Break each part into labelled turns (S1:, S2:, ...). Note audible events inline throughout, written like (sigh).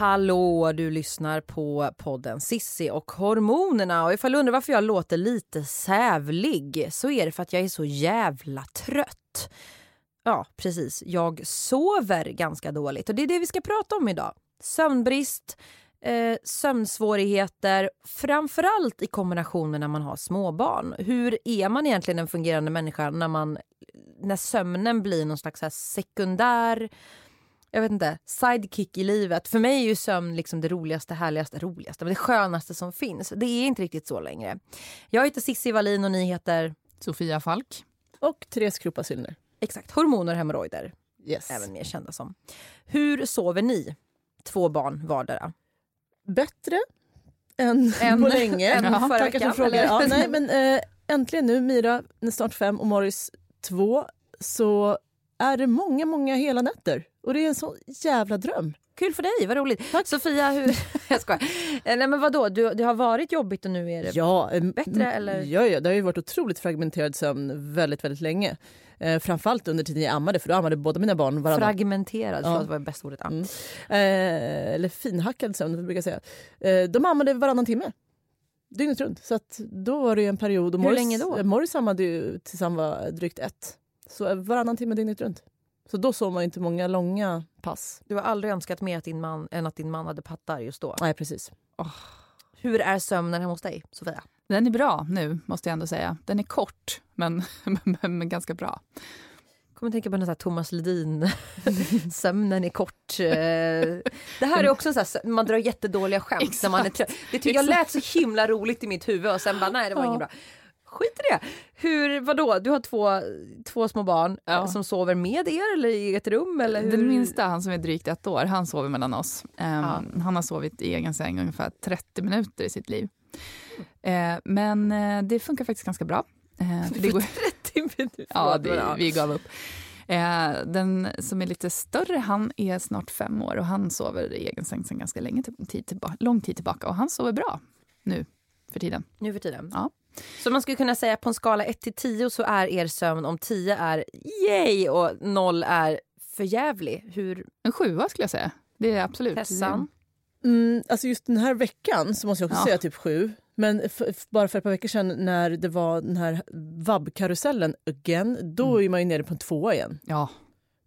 S1: Hallå, du lyssnar på podden Sissi och hormonerna. Och ifall du undrar varför jag låter lite sävlig så är det för att jag är så jävla trött. Ja, precis. Jag sover ganska dåligt och det är det vi ska prata om idag. Sömnbrist, eh, sömnsvårigheter, framförallt i kombination med när man har småbarn. Hur är man egentligen en fungerande människa när, man, när sömnen blir någon slags här sekundär jag vet inte, sidekick i livet. För mig är ju sömn liksom det roligaste, härligaste, roligaste, men det skönaste som finns. Det är inte riktigt så längre. Jag heter Sissi Wallin och ni heter?
S2: Sofia Falk.
S3: Och Therese Krupa Syllner.
S1: Exakt, hormoner och hemorrojder.
S3: Yes.
S1: Även mer kända som. Hur sover ni? Två barn vardera.
S3: Bättre än,
S1: Än-
S3: på länge.
S1: än förra
S3: Tackar
S1: veckan,
S3: för frågan.
S1: eller?
S3: Ja, nej, men, eh, äntligen nu, Mira är snart fem och Morris två, så är det många, många hela nätter. Och det är en sån jävla dröm.
S1: Kul för dig, vad roligt. Sofia, hur... (laughs) jag skojar. Eh, Nej men vadå, du, det har varit jobbigt och nu är det...
S3: Ja,
S1: Bättre, eller?
S3: Ja, ja, det har ju varit otroligt fragmenterad sömn väldigt, väldigt länge. Eh, framförallt under tiden jag ammade, för då ammade båda mina barn varannan
S1: Fragmenterad,
S3: Ja.
S1: förlåt vad är bästa ordet?
S3: Mm. Eh, eller finhackad sömn, brukar säga. Eh, de ammade varannan timme. Dygnet runt. Så att då var det en period. Och
S1: Hur
S3: Morris-
S1: länge då?
S3: Morris ammade ju tills han var drygt ett. Så varannan timme dygnet runt. Så då sov man inte många långa pass.
S1: Du har aldrig önskat mer att din man, än att din man hade pattar just då?
S3: Nej, precis.
S1: Hur är sömnen hemma hos dig, Sofia?
S2: Den är bra nu, måste jag ändå säga. Den är kort, men, (laughs) men, men ganska bra.
S1: kommer att tänka på den här Thomas Ledin, (laughs) sömnen är kort. eh. Det här är också en sån här, man drar jättedåliga skämt när man är trött. Det tycker jag lät så himla roligt i mitt huvud och sen bara nej det var
S2: Ja.
S1: inget bra. Skit i det. Hur, vadå, du har två, två små barn
S2: Ja.
S1: eh, som sover med er eller i ett rum? Eller hur?
S2: Den minsta, han som är drygt ett år, han sover mellan oss. Ehm,
S1: Ja.
S2: Han har sovit i egen säng ungefär 30 minuter i sitt liv. Eh, men eh, det funkar faktiskt ganska bra. Eh, för det går,
S1: 30 minuter.
S2: ja, det, vi gav upp. Den som är lite större, han är snart fem år och han sover i egen säng sedan ganska länge, tid tillbaka, lång tid tillbaka. Och han sover bra nu för tiden.
S1: Nu för tiden.
S2: Ja.
S1: Så man skulle kunna säga på en skala 1 till 10 så är er sömn om 10 är yay och 0 är för jävlig. Hur
S2: En sjua skulle jag säga. Det är absolut.
S1: Tessan?
S3: Mm, alltså just den här veckan så måste jag också
S2: Ja.
S3: säga typ sju. Men bara för ett par veckor sedan när det var den här vab-karusellen again, då är man ju nere på en tvåa igen.
S2: Ja,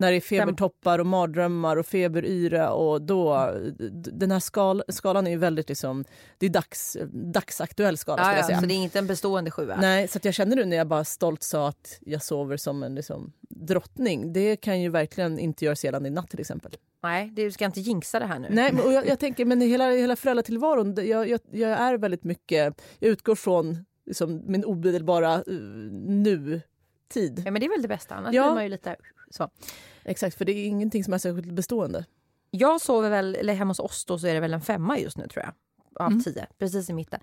S3: När det är febertoppar och mardrömmar och feberyra och då... Den här skal, skalan är ju väldigt liksom... Det är dags, dagsaktuell skala
S1: Ja, ja,
S3: säga.
S1: så det är inte en bestående sjua?
S3: Nej, så jag känner nu när jag bara stolt sa att jag sover som en liksom, drottning. Det kan ju verkligen inte göras gällande i natt till exempel.
S1: Nej, du ska inte jinxa det här nu.
S3: Nej, men, och jag, jag tänker, men hela, hela föräldratillvaron, jag, jag, jag är väldigt mycket... Jag utgår från liksom, min omedelbara uh, nu-tid.
S1: Ja, men det är väl det bästa, annars
S3: Ja.
S1: blir man ju lite så.
S3: Exakt, för det är ingenting som är särskilt bestående.
S1: Jag sover väl, eller hemma hos oss då så är det väl en femma just nu tror jag. Av
S2: Mm.
S1: tio, precis i mitten.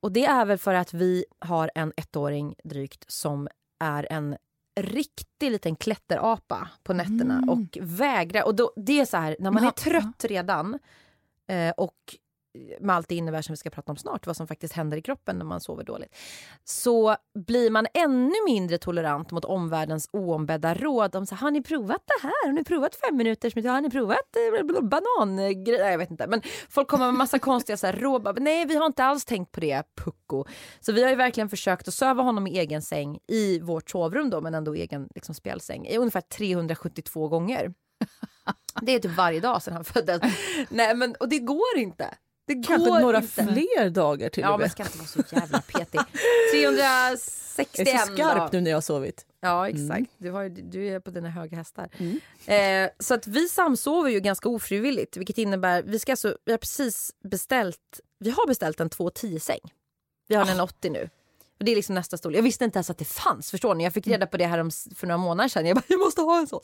S1: Och det är väl för att vi har en ettåring drygt som är en riktig liten klätterapa på nätterna
S2: Mm.
S1: och vägrar. Och då, det är så här, när man är trött redan eh, och med allt det innebär som vi ska prata om snart, vad som faktiskt händer i kroppen när man sover dåligt, så blir man ännu mindre tolerant mot omvärldens oombedda råd om så har ni provat det här? Har ni provat fem minuters Har ni provat eh, banangrejer? Jag vet inte. Men folk kommer med massa (laughs) konstiga så här, råd. Nej, vi har inte alls tänkt på det, pucko. Så vi har ju verkligen försökt att söva honom i egen säng i vårt sovrum då, men ändå egen liksom, spjälsäng, i ungefär 372 gånger. Det är typ varje dag sedan han föddes. (laughs) Nej, men, och det går inte. Det Det
S3: Kanske
S1: går
S3: några
S1: inte.
S3: fler dagar till
S1: Ja,
S3: och
S1: men
S3: med.
S1: ska inte vara så jävla petig. (laughs) 361
S3: Jag är så skarp
S1: då.
S3: nu när jag har sovit.
S1: Ja, exakt. Du, har, du är på dina höga hästar. Eh, så att vi samsover ju ganska ofrivilligt, vilket innebär vi ska alltså, vi har precis beställt, vi har beställt en 210 säng. Vi har en 80 nu. Och det är liksom nästa storlek. Jag visste inte ens att det fanns. Förstår ni? Jag fick reda på det här om, för några månader sedan. Jag bara, (laughs) jag måste ha en sån.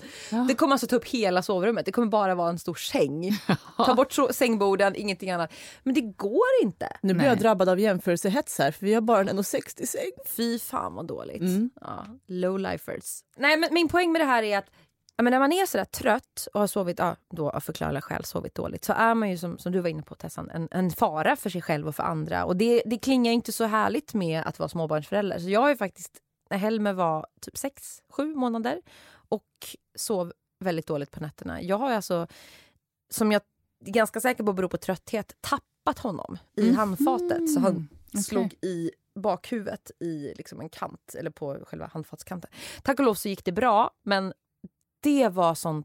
S1: Det kommer alltså ta upp hela sovrummet. Det kommer bara vara en stor säng. (laughs) Ta bort sängborden, ingenting annat. Men det går inte.
S3: Nu blir
S2: Nej.
S3: jag drabbad av jämförelsehets här för vi har bara en 1,60 säng.
S1: Fy fan vad dåligt.
S3: Mm.
S1: Ja, low-lifers. Nej, men min poäng med det här är att ja, men när man är sådär trött och har sovit, ja, då av förklarliga skäl sovit dåligt så är man ju som, som du var inne på Tessan, en, en fara för sig själv och för andra. Och det, det klingar inte så härligt med att vara småbarnsförälder. Så jag har ju faktiskt, när Helmer var typ sex, sju månader och sov väldigt dåligt på nätterna. Jag har alltså, som jag är ganska säker på beror på trötthet, tappat honom i handfatet. Så han
S2: okej.
S1: slog i bakhuvudet i liksom en kant, eller på själva handfatskanten. Tack och lov så gick det bra, men det var sån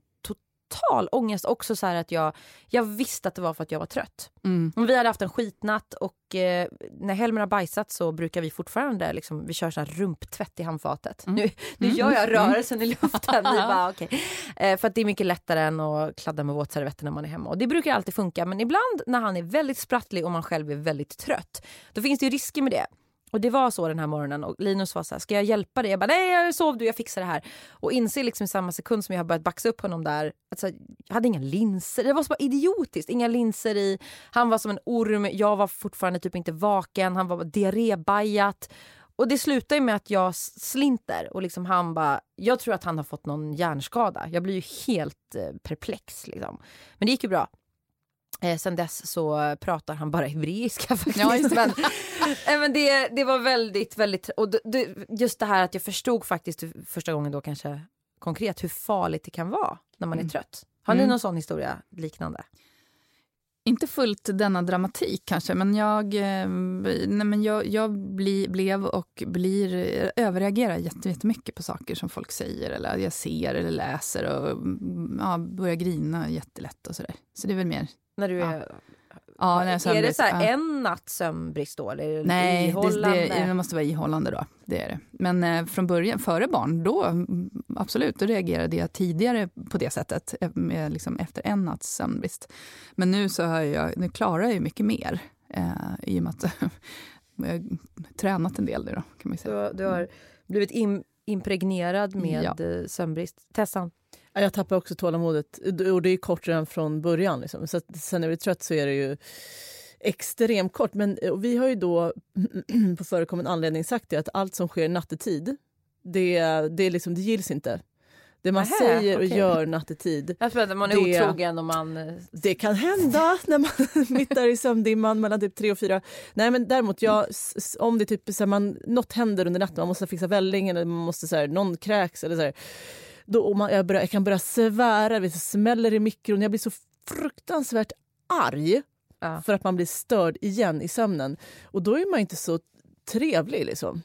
S1: total ångest. Också så att jag, jag visste att det var för att jag var trött.
S2: Mm.
S1: Vi hade haft en skitnatt och eh, när Helmer har bajsat så brukar vi fortfarande liksom, vi kör så här rumptvätt i handfatet. Nu, nu gör jag rörelsen i luften. Bara, okay. (laughs) eh, för att det är mycket lättare än att kladda med våtservetter när man är hemma. Och det brukar alltid funka. Men ibland när han är väldigt sprattlig och man själv är väldigt trött, då finns det ju risker med det. Och det var så den här morgonen och Linus var så här, ska jag hjälpa dig? Jag bara, nej jag sov du, jag fixar det här. Och inser liksom i samma sekund som jag har börjat baxa upp honom där, alltså, jag hade inga linser, det var så bara idiotiskt, inga linser i. Han var som en orm, jag var fortfarande typ inte vaken, han var diarrébajat. Och det slutar ju med att jag slinter och liksom han bara, jag tror att han har fått någon hjärnskada. Jag blir ju helt eh, perplex liksom. Men det gick ju bra. Eh, sen dess så pratar han bara hebreiska (laughs) faktiskt.
S2: Ja,
S1: men eh, men det, det var väldigt, väldigt... Och det- just det här att jag förstod faktiskt första gången då kanske konkret hur farligt det kan vara när man är trött. Har ni
S2: Mm.
S1: någon sån historia liknande?
S2: Inte fullt denna dramatik kanske, men jag, eh, nej, men jag, jag bli, blev och blir, eh, överreagerar jätte- jättemycket på saker som folk säger eller jag ser eller läser och mm, ja, börjar grina jättelätt och sådär. Så det är väl mer...
S1: När du
S2: Ja.
S1: är,
S2: Ja, när jag
S1: är det
S2: sömnbrist,
S1: så här
S2: ja.
S1: en natts sömnbrist då? Eller är
S2: Nej, det,
S1: ihållande?
S2: det, det måste vara ihållande då. Det är det. Men eh, från början, före barn, då mm, absolut, då reagerade jag tidigare på det sättet, eh, med, liksom, efter en natts sömnbrist. Men nu så har jag, nu klarar jag ju mycket mer, eh, i och med att (laughs) jag har tränat en del nu då, kan man
S1: Du,
S2: säga.
S1: har- du har blivit im, impregnerad med
S2: Ja.
S1: ja. sömnbrist. Tessan?
S3: Ja, Jag tappar också tålamodet. Och det är kort redan från början. Liksom. Så sen när vi är trött så är det ju extremt kort. Men vi har ju då (clears throat) på förekommande anledning sagt det, att allt som sker nattetid, det, det, liksom, det gills inte. Det man
S1: Nähä,
S3: säger och
S1: okej.
S3: gör nattetid,
S1: Jag tror att man är
S3: Det-
S1: otrogen och man...
S3: det kan hända (laughs) när man (laughs) mitt där i sömndimman mellan typ tre och fyra. Nej men däremot, jag, om det typ så här, man, något händer under natten, man måste fixa välling eller man måste så här, någon kräks eller så här, då, man, jag, börjar, jag kan börja svära, det smäller i mikron, jag blir så fruktansvärt arg
S1: Ja.
S3: för att man blir störd igen i sömnen. Och då är man inte så trevlig liksom.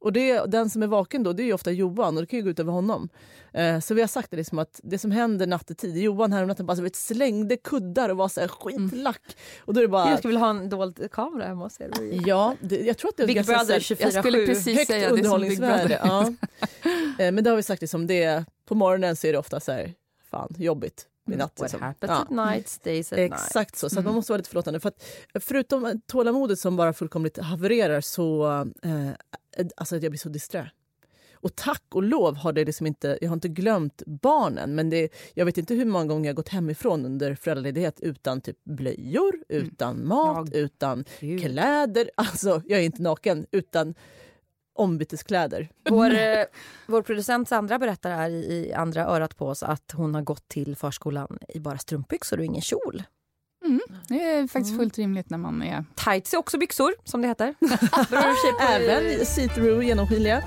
S3: Och det, den som är vaken då, det är ju ofta Johan och det kan ju gå ut över honom. Eh, så vi har sagt det liksom att det som händer nattetid, Johan här om natten bara så vet, slängde kuddar och var så här skitlack. Och då är bara...
S1: Jag skulle vilja ha en dold kamera hemma hos er.
S3: Ja, det, jag tror att det är
S1: Big
S3: ganska
S1: Brother
S3: så här-
S1: 24-7.
S2: Jag skulle precis
S3: högt
S2: säga det som Big Brother.
S3: Ja. (laughs) Eh, Men det har vi sagt, liksom, det, på morgonen så är det ofta så här, fan jobbigt i natt.
S1: What
S3: Liksom.
S1: happens
S3: Ja.
S1: at night stays at night.
S3: Exakt så, så man måste vara lite förlåtande. För att, förutom tålamodet som bara fullkomligt havererar så eh, alltså att jag blir så disträ. Och tack och lov har det liksom inte, jag har inte glömt barnen men det, jag vet inte hur många gånger jag gått hemifrån under föräldraledighet utan typ blöjor, utan mat,
S1: Ja,
S3: utan
S1: Gud.
S3: kläder. (laughs) Alltså jag är inte naken, utan ombyteskläder.
S1: Vår, (laughs) eh, vår producent Sandra berättar här i, andra örat på oss att hon har gått till förskolan i bara strumpbyxor och ingen kjol.
S2: Mm. Det är faktiskt fullt rimligt när man är...
S1: Tights är också byxor, som det heter. (laughs)
S3: Även see-through, genomskinliga.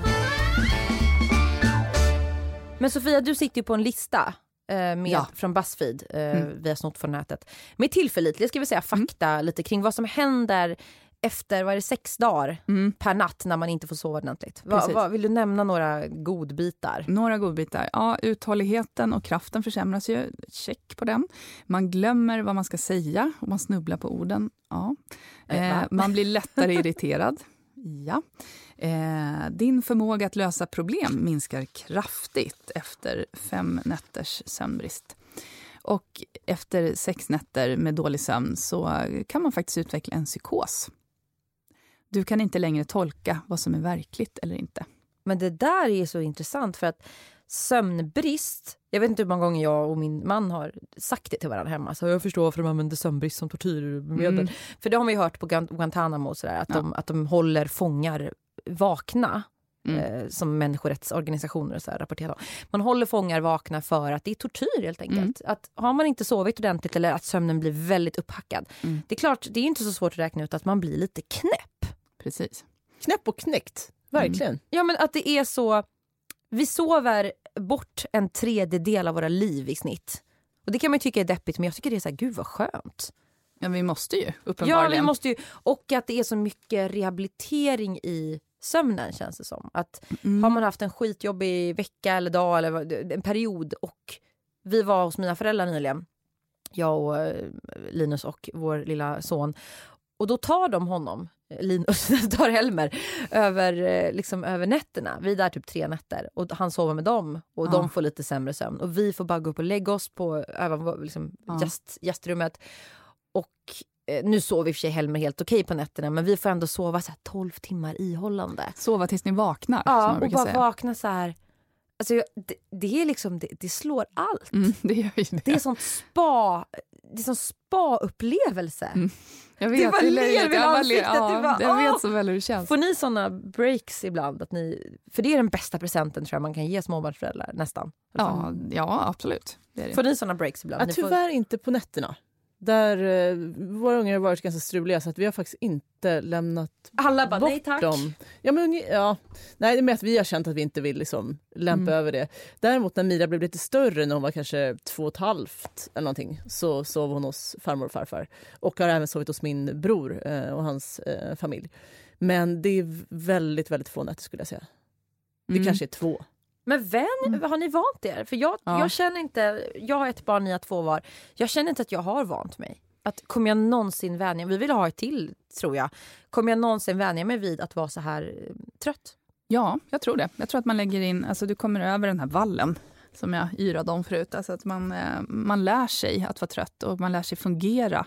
S1: Men Sofia, du sitter ju på en lista eh, med,
S2: Ja.
S1: från Buzzfeed, eh,
S2: Mm.
S1: vi har snott från nätet, med tillförlitlig ska vi säga, fakta lite kring vad som händer efter vad är det, sex dagar
S2: Mm.
S1: per natt när man inte får sova ordentligt. Va, va, vill du nämna några godbitar?
S2: Några godbitar. Ja, uthålligheten och kraften försämras ju. Check på den. Man glömmer vad man ska säga och man snubblar på orden. Ja.
S1: Eh,
S2: Eh, man blir lättare irriterad. (laughs) Ja. Eh, din förmåga att lösa problem minskar kraftigt efter fem nätters sömnbrist. Och efter sex nätter med dålig sömn så kan man faktiskt utveckla en psykos. Du kan inte längre tolka vad som är verkligt eller inte.
S1: Men det där är så intressant för att sömnbrist, jag vet inte hur många gånger jag och min man har sagt det till varandra hemma. Så jag förstår varför de använder sömnbrist som tortyrmedel.
S2: Mm.
S1: För det har man ju hört på Guant- Guantanamo och sådär, att,
S2: Ja.
S1: de, att de håller fångar vakna.
S2: Mm.
S1: Eh, som människorättsorganisationer och så här rapporterar om. Man håller fångar vakna för att det är tortyr helt enkelt.
S2: Mm.
S1: Att har man inte sovit ordentligt eller att sömnen blir väldigt upphackad.
S2: Mm.
S1: Det är klart, det är inte så svårt att räkna ut att man blir lite knäpp.
S2: Precis.
S3: Knäpp och knäckt, verkligen.
S1: Ja men att det är så, vi sover bort en tredjedel av våra liv i snitt. Och det kan man ju tycka är deppigt men jag tycker det är så här, gud vad skönt.
S2: Ja, vi måste ju
S1: Ja,
S2: uppenbarligen.
S1: vi måste ju, och att det är så mycket rehabilitering i sömnen känns det som. Att
S2: Mm.
S1: har man haft en skitjobbig vecka eller dag eller en period och vi var hos mina föräldrar nyligen, jag och eh, Linus och vår lilla son. Och då tar de honom, eh, Linus (laughs) tar Helmer, över, eh, liksom, över nätterna. Vi är där typ tre nätter och han sover med dem och
S2: Ja.
S1: de får lite sämre sömn. Och vi får bara gå upp och lägga oss på över, liksom,
S2: Ja.
S1: gäst, gästrummet. Och eh, nu sover i och för sig Helmer helt okej på nätterna men vi får ändå sova så här 12 timmar ihållande.
S2: Sova tills ni vaknar,
S1: Ja, och bara
S2: säga.
S1: vakna så här. Alltså, jag- det, det är liksom, det, det slår allt.
S2: Mm, det gör ju det.
S1: Det är sånt spa, det är sån spa-upplevelse.
S2: Mm. Jag
S1: Det var
S2: är
S1: ler vid
S2: bara
S1: ansiktet,
S2: Ja,
S1: du bara,
S2: jag
S1: åh!
S2: vet så väl hur det känns.
S1: Får ni såna breaks ibland? Att ni, för det är den bästa presenten tror jag man kan ge småbarnsföräldrar, nästan.
S2: Ja, ja, absolut. Det är det.
S1: Får ni såna breaks ibland?
S3: Ja,
S1: Ni får-
S3: tyvärr inte på nätterna. Där, eh, våra ungar har varit ganska struliga så att vi har faktiskt inte lämnat
S1: Alla bara,
S3: bort
S1: nej tack.
S3: dem. Ja, men, ja. Nej, det är med att vi har känt att vi inte vill liksom lämpa
S2: Mm.
S3: över det. Däremot när Mira blev lite större, när hon var kanske två och ett halvt eller någonting, så sov hon hos farmor och farfar. Och har även sovit hos min bror eh, och hans eh, familj. Men det är väldigt, väldigt få nätter skulle jag säga. Det
S2: Mm.
S3: kanske är två.
S1: Men vän, har ni vant er? För jag,
S2: Ja.
S1: jag känner inte, jag har ett barn, ni har två var. Jag känner inte att jag har vant mig. Att kommer jag någonsin vänja vi vill ha ett till tror jag. Kommer jag någonsin vänja mig vid att vara så här eh, trött?
S2: Ja, jag tror det. Jag tror att man lägger in, alltså du kommer över den här vallen som jag yrade om förut. Alltså att man, eh, man lär sig att vara trött och man lär sig fungera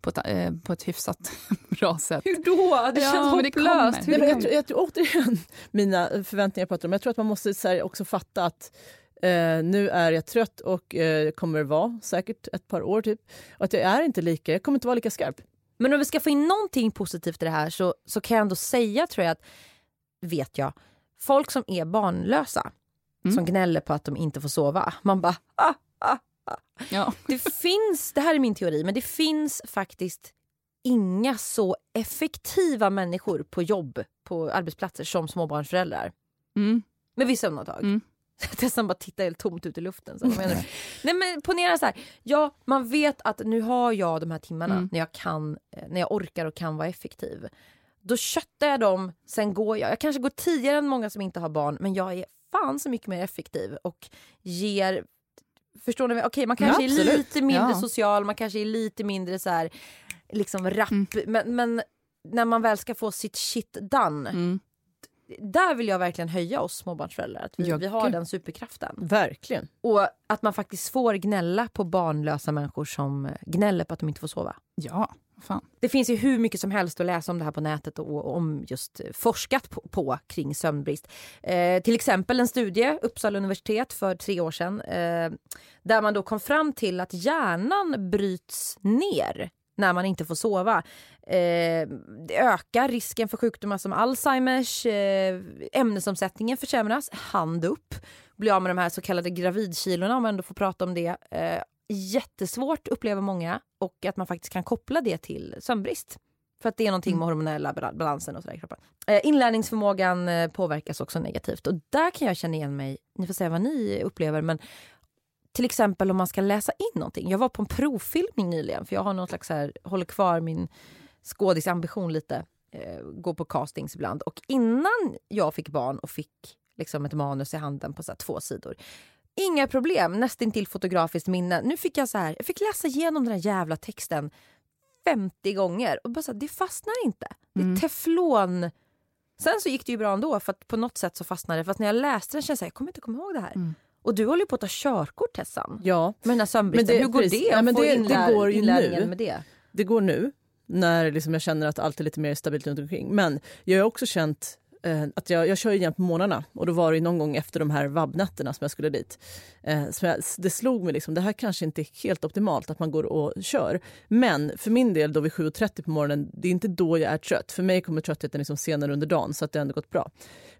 S2: på ett, eh, på ett hyfsat (laughs) bra sätt.
S1: Hur då? Det
S2: Ja,
S1: känns
S2: men det
S1: hopplöst. Hur
S3: Nej, men jag, tror- jag tror återigen (laughs) mina förväntningar jag pratar om. Jag tror att man måste så här, också fatta att eh, nu är jag trött och eh, kommer vara säkert ett par år typ. Och att jag är inte lika, jag kommer inte vara lika skarp.
S1: Men om vi ska få in någonting positivt i det här så, så kan jag ändå säga, tror jag, att, vet jag, folk som är barnlösa,
S2: Mm.
S1: som gnäller på att de inte får sova, man bara ah, ah.
S2: Ja. (laughs)
S1: Det finns, det här är min teori, men det finns faktiskt inga så effektiva människor på jobb, på arbetsplatser som småbarnsföräldrar.
S2: Mm.
S1: Med vissa undantag.
S2: Mm. (laughs)
S1: Tessan bara tittar helt tomt ut i luften. Så, menar du? Nej, men ponera så här, ja, man vet att nu har jag de här timmarna
S2: Mm.
S1: när, jag kan, eh, när jag orkar och kan vara effektiv. Då köttar jag dem, sen går jag. Jag kanske går tidigare än många som inte har barn men jag är fan så mycket mer effektiv och ger Förstår ni? Okej, man kanske
S2: Ja,
S1: är lite mindre
S2: Ja.
S1: social, man kanske är lite mindre så här, liksom rapp.
S2: Mm.
S1: Men, men när man väl ska få sitt shit done,
S2: Mm.
S1: där vill jag verkligen höja oss småbarnsföräldrar. Att vi,
S2: Ja,
S1: vi har
S2: gud.
S1: den superkraften.
S3: Verkligen.
S1: Och att man faktiskt får gnälla på barnlösa människor som gnäller på att de inte får sova.
S2: Ja, fan.
S1: Det finns ju hur mycket som helst att läsa om det här på nätet och, om just eh, forskat på, på kring sömnbrist. Eh, till exempel en studie, Uppsala universitet för tre år sedan, eh, där man då kom fram till att hjärnan bryts ner när man inte får sova. Eh, det ökar risken för sjukdomar som Alzheimers, eh, ämnesomsättningen försämras, hand upp, bli av med de här så kallade gravidkilorna om man ändå får prata om det. Eh, jättesvårt upplever många och att man faktiskt kan koppla det till sömnbrist. För att det är någonting med hormonella bal- balansen och sådär i kroppen. Eh, inlärningsförmågan eh, påverkas också negativt och där kan jag känna igen mig, ni får säga vad ni upplever men till exempel om man ska läsa in någonting. Jag var på en provfilmning nyligen för jag har någon slags här, håller kvar min skådisambition lite. eh, gå på castings ibland. Och innan jag fick barn och fick liksom ett manus i handen på så två sidor. Inga problem, nästintill fotografiskt minne. Nu fick jag så här, jag fick läsa igenom den här jävla texten 50 gånger och bara så här, det fastnar inte. Det är teflon. Sen så gick det ju bra ändå för att på något sätt så fastnade det. Fast när jag läste den kände jag så här, jag kommer inte komma ihåg det här. Och du håller ju på att ta körkort Tessan.
S3: Ja,
S1: Med den här sömnbristen.
S3: Men det-
S1: Hur går
S3: precis.
S1: det?
S3: Ja, men det- det
S1: inlär,
S3: går ju nu.
S1: med det?
S3: det går nu när liksom jag känner att allt är lite mer stabilt runt omkring. Men jag har också känt Eh, att jag, jag kör ju jämt på morgnarna och då var det ju någon gång efter de här vabbnätterna som jag skulle dit. Eh, så jag, det slog mig liksom, det här kanske inte är helt optimalt att man går och kör. Men för min del då vid 7.30 på morgonen, det är inte då jag är trött. För mig kommer tröttheten liksom senare under dagen så att det har ändå gått bra.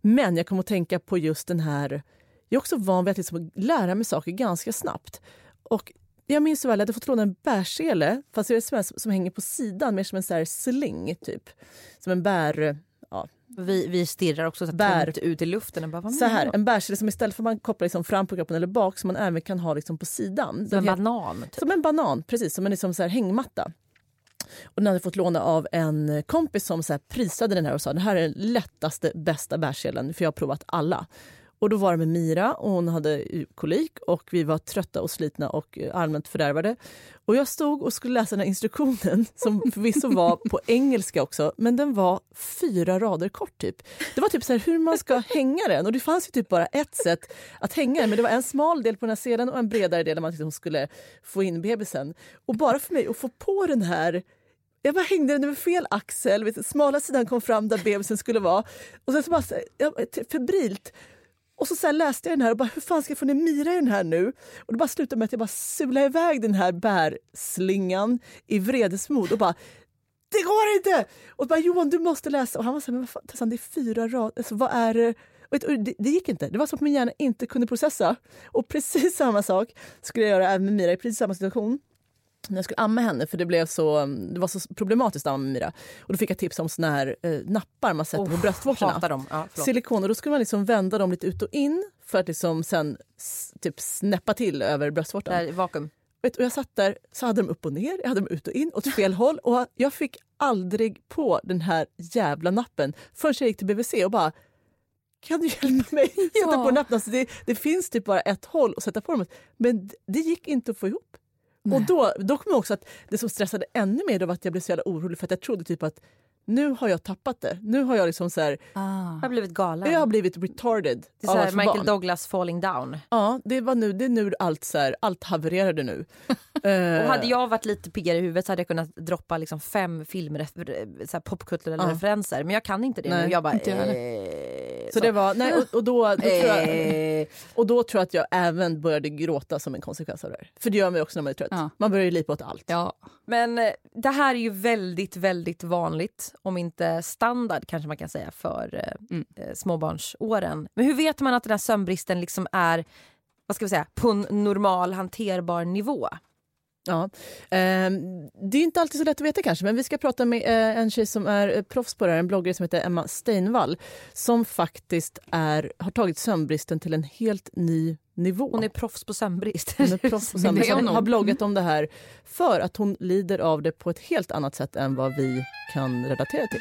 S3: Men jag kommer att tänka på just den här, jag är också van vid att liksom lära mig saker ganska snabbt. Och jag minns så väl, jag hade fått låna en bärsele fast det är som, som hänger på sidan, mer som en så sling typ. Som en bär... Ja,
S1: Vi, vi stirrar också så
S3: Bär.
S1: ut i luften. Och bara,
S3: så här, en bärsele som istället för att man kopplar liksom fram på kroppen eller bak som man även kan ha liksom på sidan.
S1: Som en banan. Typ.
S3: Som en banan, precis. Som en liksom så här hängmatta. Och den hade fått låna av en kompis som så prisade den här och sa det här är den lättaste, bästa bärselen för jag har provat alla. Och då var det med Mira och hon hade kolik och vi var trötta och slitna och eh, allmänt fördärvade. Och jag stod och skulle läsa den här instruktionen (laughs) som förvisso var på engelska också men den var fyra rader kort typ. Det var typ så här hur man ska hänga den och det fanns ju typ bara ett sätt att hänga den men det var en smal del på den här sedeln och en bredare del där man liksom skulle få in bebisen. Och bara för mig att få på den här jag bara hängde den över fel axel, vet, du, smala sidan kom fram där bebisen skulle vara. Och sen så bara så här, jag, febrilt. Och så, så här läste jag den här och bara, hur fan ska jag få ner Mira i den här nu? Och det bara slutade med att jag bara sulade iväg den här bärslingan i vredesmod och bara, det går inte! Och bara, Johan du måste läsa. Och han var så här, men vad fan, Tessan, det är fyra rader, alltså, vad är det? Och det, det gick inte. Det var som att min hjärna inte kunde processa. Och precis samma sak skulle jag göra även med Mira i precis samma situation när jag skulle amma henne, för det, blev så, det var så problematiskt att amma Mira. Och då fick jag tips om såna här eh, nappar man sätter på bröstvårtorna.
S1: Ja.
S3: Silikon. Och då skulle man liksom vända dem lite ut och in för att liksom sen typ snäppa till över bröstvårtan.
S1: Där, vakuum.
S3: Vet, och jag satt där, så hade de upp och ner, jag hade dem ut och in åt fel håll. Och jag fick aldrig på den här jävla nappen förrän jag gick till BVC och bara kan du hjälpa mig sätta
S2: Ja.
S3: på nappen? Alltså det, det finns typ bara ett håll att sätta på dem. Men det gick inte att få ihop. Och då, då kom jag också att det som stressade ännu mer då var att jag blev så jävla orolig för att jag trodde typ att nu har jag tappat det. Nu har jag liksom så här,
S2: Ah.
S1: Jag har blivit galen.
S3: jag har blivit retarded
S1: det är Michael
S3: barn.
S1: Douglas falling down.
S3: Ja, det var nu, det är nu allt så här, allt havererade nu. (laughs) Eh,
S1: Och hade jag varit lite piggare i huvudet så hade jag kunnat droppa liksom fem popkulturella
S3: Ja.
S1: referenser. Men jag kan inte det
S3: Nej,
S1: nu. Jag bara...
S2: inte jag.
S3: Så det var, nej, och, och, då, då tror jag,
S1: Eh,
S3: och då tror jag att jag även började gråta som en konsekvens av det här. För det gör man ju också när man är trött.
S2: Ja.
S3: Man börjar ju lipa åt allt.
S2: Ja.
S1: Men eh, det här är ju väldigt, väldigt vanligt, om inte standard kanske man kan säga för eh,
S2: Mm.
S1: eh, småbarnsåren. Men hur vet man att den här sömnbristen liksom är vad ska vi säga, på en normal hanterbar nivå?
S3: Ja. Ehm, det är inte alltid så lätt att veta kanske, men vi ska prata med eh, en tjej som är eh, proffs på det här, en bloggare som heter Emma Steinvall, som faktiskt är, har tagit sömnbristen till en helt ny nivå.
S1: Hon är proffs på sömnbrist.
S3: Hon proffs på (laughs) sömnbrist.
S2: hon
S3: har bloggat om det här för att hon lider av det på ett helt annat sätt än vad vi kan relatera till.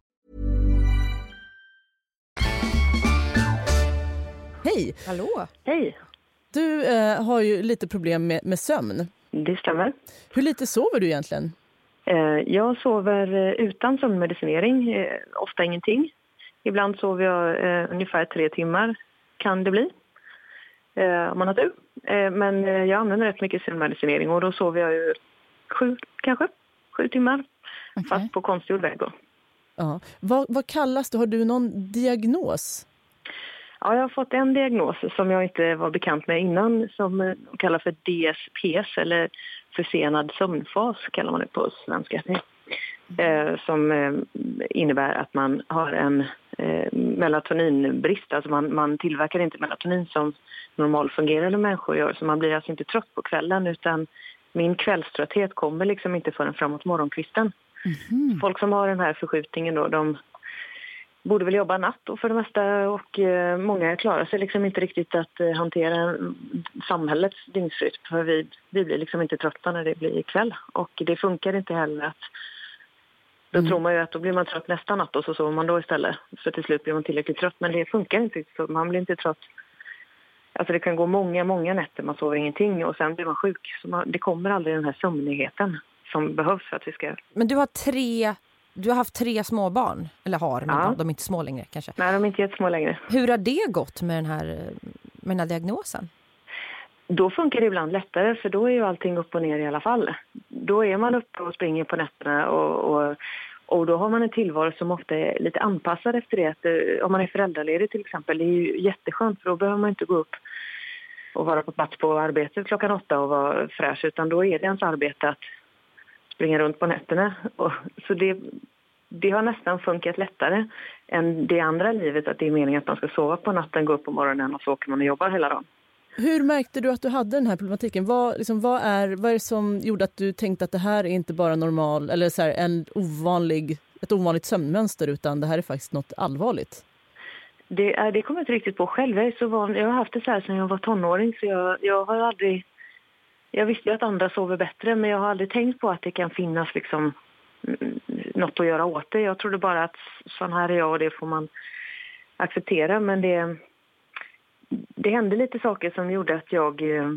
S3: Hej!
S1: Hallå?
S4: Hej,
S3: Du eh, har ju lite problem med, med sömn.
S4: det stämmer.
S3: Hur lite sover du egentligen?
S4: Eh, jag sover eh, utan sömnmedicinering, eh, ofta ingenting. Ibland sover jag eh, ungefär tre timmar, kan det bli, eh, om man har tur. Eh, men eh, jag använder rätt mycket sömnmedicinering och då sover jag ju sju, kanske, sju timmar. Fast på konstgjord väg då.
S3: Ja. Vad, vad kallas det? Har du någon diagnos?
S4: Ja, jag har fått en diagnos som jag inte var bekant med innan som eh, de kallar för DSPS eller försenad sömnfas kallar man det på svenska. Eh, som eh, innebär att man har en eh, melatoninbrist, alltså man, man tillverkar inte melatonin som normalfungerande människor gör så man blir alltså inte trött på kvällen utan min kvällströtthet kommer liksom inte förrän framåt morgonkvisten. Folk som har den här förskjutningen då, de borde väl jobba natt då för det mesta och eh, många klarar sig liksom inte riktigt att eh, hantera mm, samhällets dygnsrytm för vi, vi blir liksom inte trötta när det blir kväll och det funkar inte heller att då tror man ju att då blir man trött nästa natt och så sover man då istället för till slut blir man tillräckligt trött men det funkar inte så. Man blir inte trött. Alltså det kan gå många, många nätter man sover ingenting och sen blir man sjuk. Så man, det kommer aldrig den här sömnigheten som behövs för att vi ska...
S1: Men du har tre... Du har haft tre småbarn, eller har, men
S4: Ja.
S1: de, är inte små längre kanske.
S4: Nej, de är inte jättesmå längre.
S1: Hur har det gått med den här, med den här diagnosen?
S4: Då funkar det ibland lättare för då är ju allting upp och ner i alla fall. Då är man uppe och springer på nätterna och, och, och då har man en tillvaro som ofta är lite anpassad efter det. Eh, om man är föräldraledig till exempel, det är ju jätteskönt för då behöver man inte gå upp och vara på plats på arbetet klockan åtta och vara fräsch utan då är det ens arbete att springa runt på nätterna. Och, så det, det har nästan funkat lättare än det andra livet att det är meningen att man ska sova på natten, gå upp på morgonen och så åker man och jobbar hela dagen.
S3: Hur märkte du att du hade den här problematiken? Vad, liksom, vad, är, vad är det som gjorde att du tänkte att det här är inte bara normal eller så här, en ovanlig, ett ovanligt sömnmönster utan det här är faktiskt något allvarligt?
S4: Det, det kommer jag inte riktigt på själv. Jag, är så van, jag har haft det så här sedan jag var tonåring så jag, jag har aldrig... Jag visste ju att andra sover bättre men jag har aldrig tänkt på att det kan finnas liksom mm, något att göra åt det. Jag trodde bara att sån här är jag och det får man acceptera men det, det hände lite saker som gjorde att jag eh,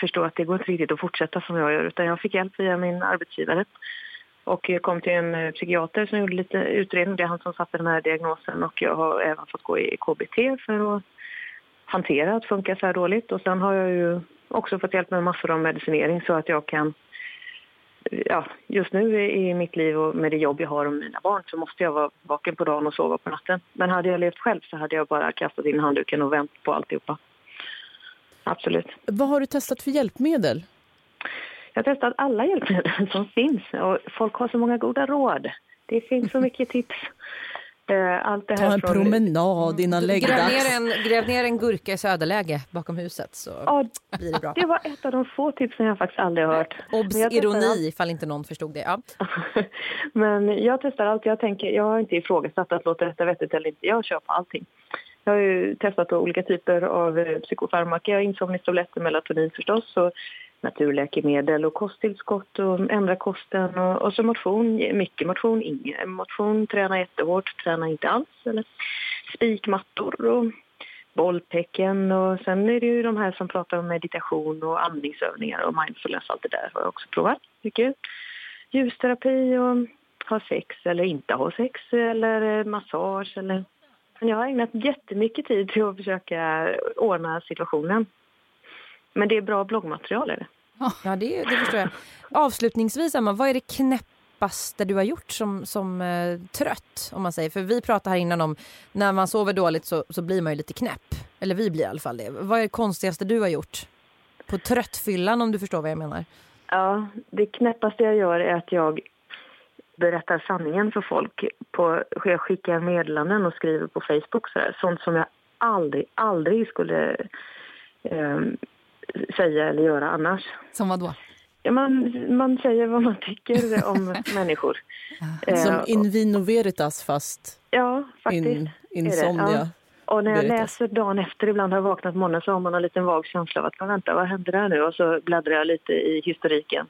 S4: förstod att det går inte riktigt att fortsätta som jag gör utan jag fick hjälp via min arbetsgivare och jag kom till en eh, psykiater som gjorde lite utredning. Det är han som satte den här diagnosen och jag har även fått gå i KBT för att hantera att funka så här dåligt. Och sen har jag ju också fått hjälp med massor av medicinering så att jag kan Ja, just nu i mitt liv och med det jobb jag har och mina barn så måste jag vara vaken på dagen och sova på natten. Men hade jag levt själv så hade jag bara kastat in handduken och vänt på alltihopa. Absolut.
S3: Vad har du testat för hjälpmedel?
S4: Jag har testat alla hjälpmedel (laughs) som finns och folk har så många goda råd. Det finns så mycket tips. Eh, Allt det här
S3: Ta en
S4: från...
S3: promenad innan
S1: Gräv
S3: läggdags.
S1: ner, en, gräv ner en gurka i söderläge bakom huset så
S4: Ja,
S1: blir det bra.
S4: det var ett av de få tipsen jag faktiskt aldrig hört.
S1: Obs!
S4: Men jag.
S1: Ironi ifall inte någon förstod det. Ja. (laughs)
S4: Men jag testar allt. Jag, tänker, jag har inte ifrågasatt att låta detta vettigt eller inte. Jag kör på allting. Jag har ju testat olika typer av eh, psykofarmaka, insomningstabletter, melatonin förstås, och naturläkemedel och kosttillskott och ändra kosten och, och så motion, mycket motion, ingen motion, träna jättehårt, träna inte alls eller spikmattor och bolltecken och sen är det ju de här som pratar om meditation och andningsövningar och mindfulness allt det där har jag också provat mycket. Ljusterapi och ha sex eller inte ha sex eller eh, massage eller men jag har ägnat jättemycket tid till att försöka ordna situationen. Men det är bra bloggmaterial är det.
S1: Ja, det, det förstår jag. Avslutningsvis, Emma, vad är det knäppaste du har gjort som, som eh, trött? Om man säger? För vi pratade här innan om när man sover dåligt så, så blir man ju lite knäpp. Eller vi blir i alla fall det. Vad är det konstigaste du har gjort? På tröttfyllan om du förstår vad jag menar.
S4: Ja, det knäppaste jag gör är att jag berättar sanningen för folk. På, jag skickar meddelanden och skriver på Facebook så där, sånt som jag aldrig, aldrig skulle eh, säga eller göra annars.
S2: Som vad då?
S4: Ja, man, man säger vad man tycker om (laughs) människor. Eh,
S3: Som in vino veritas fast
S4: Ja, faktiskt.
S3: in,
S4: är det.
S3: insomnia.
S4: Ja. Och när jag
S3: veritas.
S4: läser dagen efter, ibland har jag vaknat på morgonen så har man en liten vag känsla av att "Men vänta, vad händer där nu? Och så bläddrar jag lite i historiken.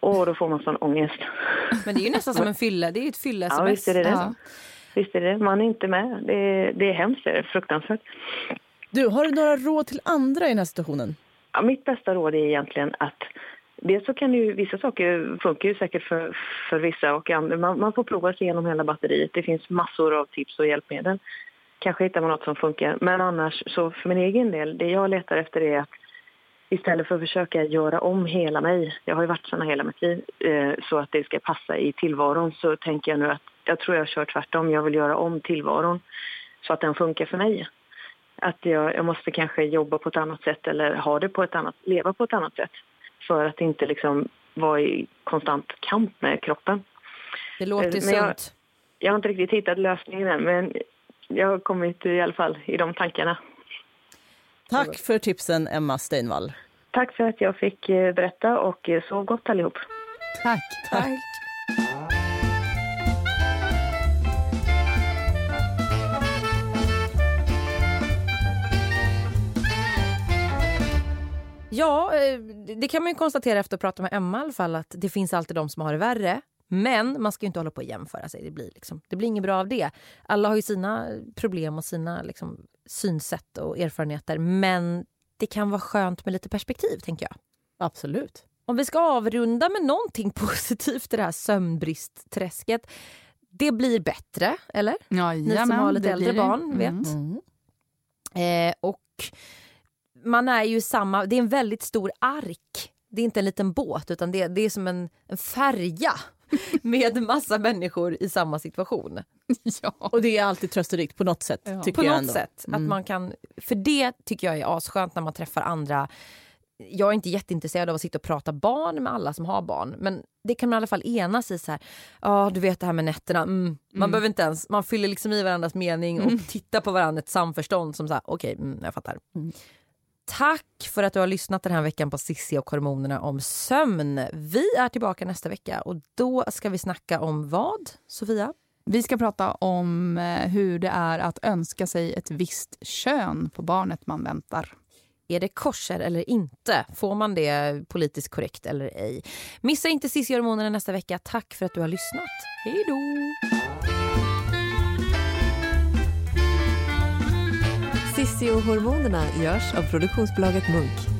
S4: Och då får man sån ångest.
S1: Men det är ju nästan som en fylla. Det är ju ett fylla-sms.
S4: Ja, visst är det det.
S1: Ja.
S4: Visst är det. Man är inte med. Det är, det är hemskt, det är fruktansvärt.
S3: Du, har du några råd till andra i den här situationen?
S4: Ja, mitt bästa råd är egentligen att dels så kan ju vissa saker funkar ju säkert för, för vissa och andra. Man, man får prova sig igenom hela batteriet. Det finns massor av tips och hjälpmedel. Kanske hittar man något som funkar. Men annars, så för min egen del, det jag letar efter är att istället för att försöka göra om hela mig, jag har ju varit sån hela mitt liv, eh, så att det ska passa i tillvaron så tänker jag nu att jag tror jag kör tvärtom. Jag vill göra om tillvaron så att den funkar för mig. Att jag, jag måste kanske jobba på ett annat sätt eller ha det på ett annat, leva på ett annat sätt för att inte liksom vara i konstant kamp med kroppen.
S1: Det låter
S4: Eh, men
S1: sunt.
S4: Jag, jag har inte riktigt hittat lösningen än, men jag har kommit i alla fall i de tankarna.
S3: Tack för tipsen, Emma Steinvall.
S4: Tack för att jag fick eh, berätta och eh, sov gott allihop.
S2: Tack.
S3: Tack.
S1: Ja, eh, det kan man ju konstatera efter att ha pratat med Emma i alla fall att det finns alltid de som har det värre. Men man ska ju inte hålla på att jämföra sig. Det blir, liksom, det blir inget bra av det. Alla har ju sina problem och sina liksom, synsätt och erfarenheter. Men det kan vara skönt med lite perspektiv, tänker jag.
S3: Absolut.
S1: Om vi ska avrunda med någonting (laughs) positivt i det här sömnbristträsket. Det blir bättre, eller?
S2: Ja,
S1: Ni som har lite äldre barn vet.
S2: Mm.
S1: Eh, och man är ju samma, det är en väldigt stor ark. Det är inte en liten båt utan det, det är som en, en färja (laughs) med massa människor i samma situation. (laughs)
S2: Ja.
S3: Och det är alltid trösterikt på något sätt.
S2: Ja.
S3: Tycker
S1: På
S3: jag
S1: något
S3: ändå.
S1: sätt. Att
S3: Mm.
S1: man kan, för det tycker jag är asskönt när man träffar andra. Jag är inte jätteintresserad av att sitta och prata barn med alla som har barn. Men det kan man i alla fall enas i. så här. Ja, du vet det här med nätterna. Mm. Man behöver inte ens, man fyller liksom i varandras mening och tittar på varandra ett samförstånd som så här, okej, mm, jag fattar. Tack för att du har lyssnat den här veckan på Sissi och hormonerna om sömn. Vi är tillbaka nästa vecka och då ska vi snacka om vad, Sofia?
S2: Vi ska prata om eh, hur det är att önska sig ett visst kön på barnet man väntar.
S1: Är det korser eller inte? Får man det politiskt korrekt eller ej? Missa inte Cissi och hormonerna nästa vecka. Tack för att du har lyssnat. Hej då!
S5: Sissi och hormonerna görs av produktionsbolaget Munk.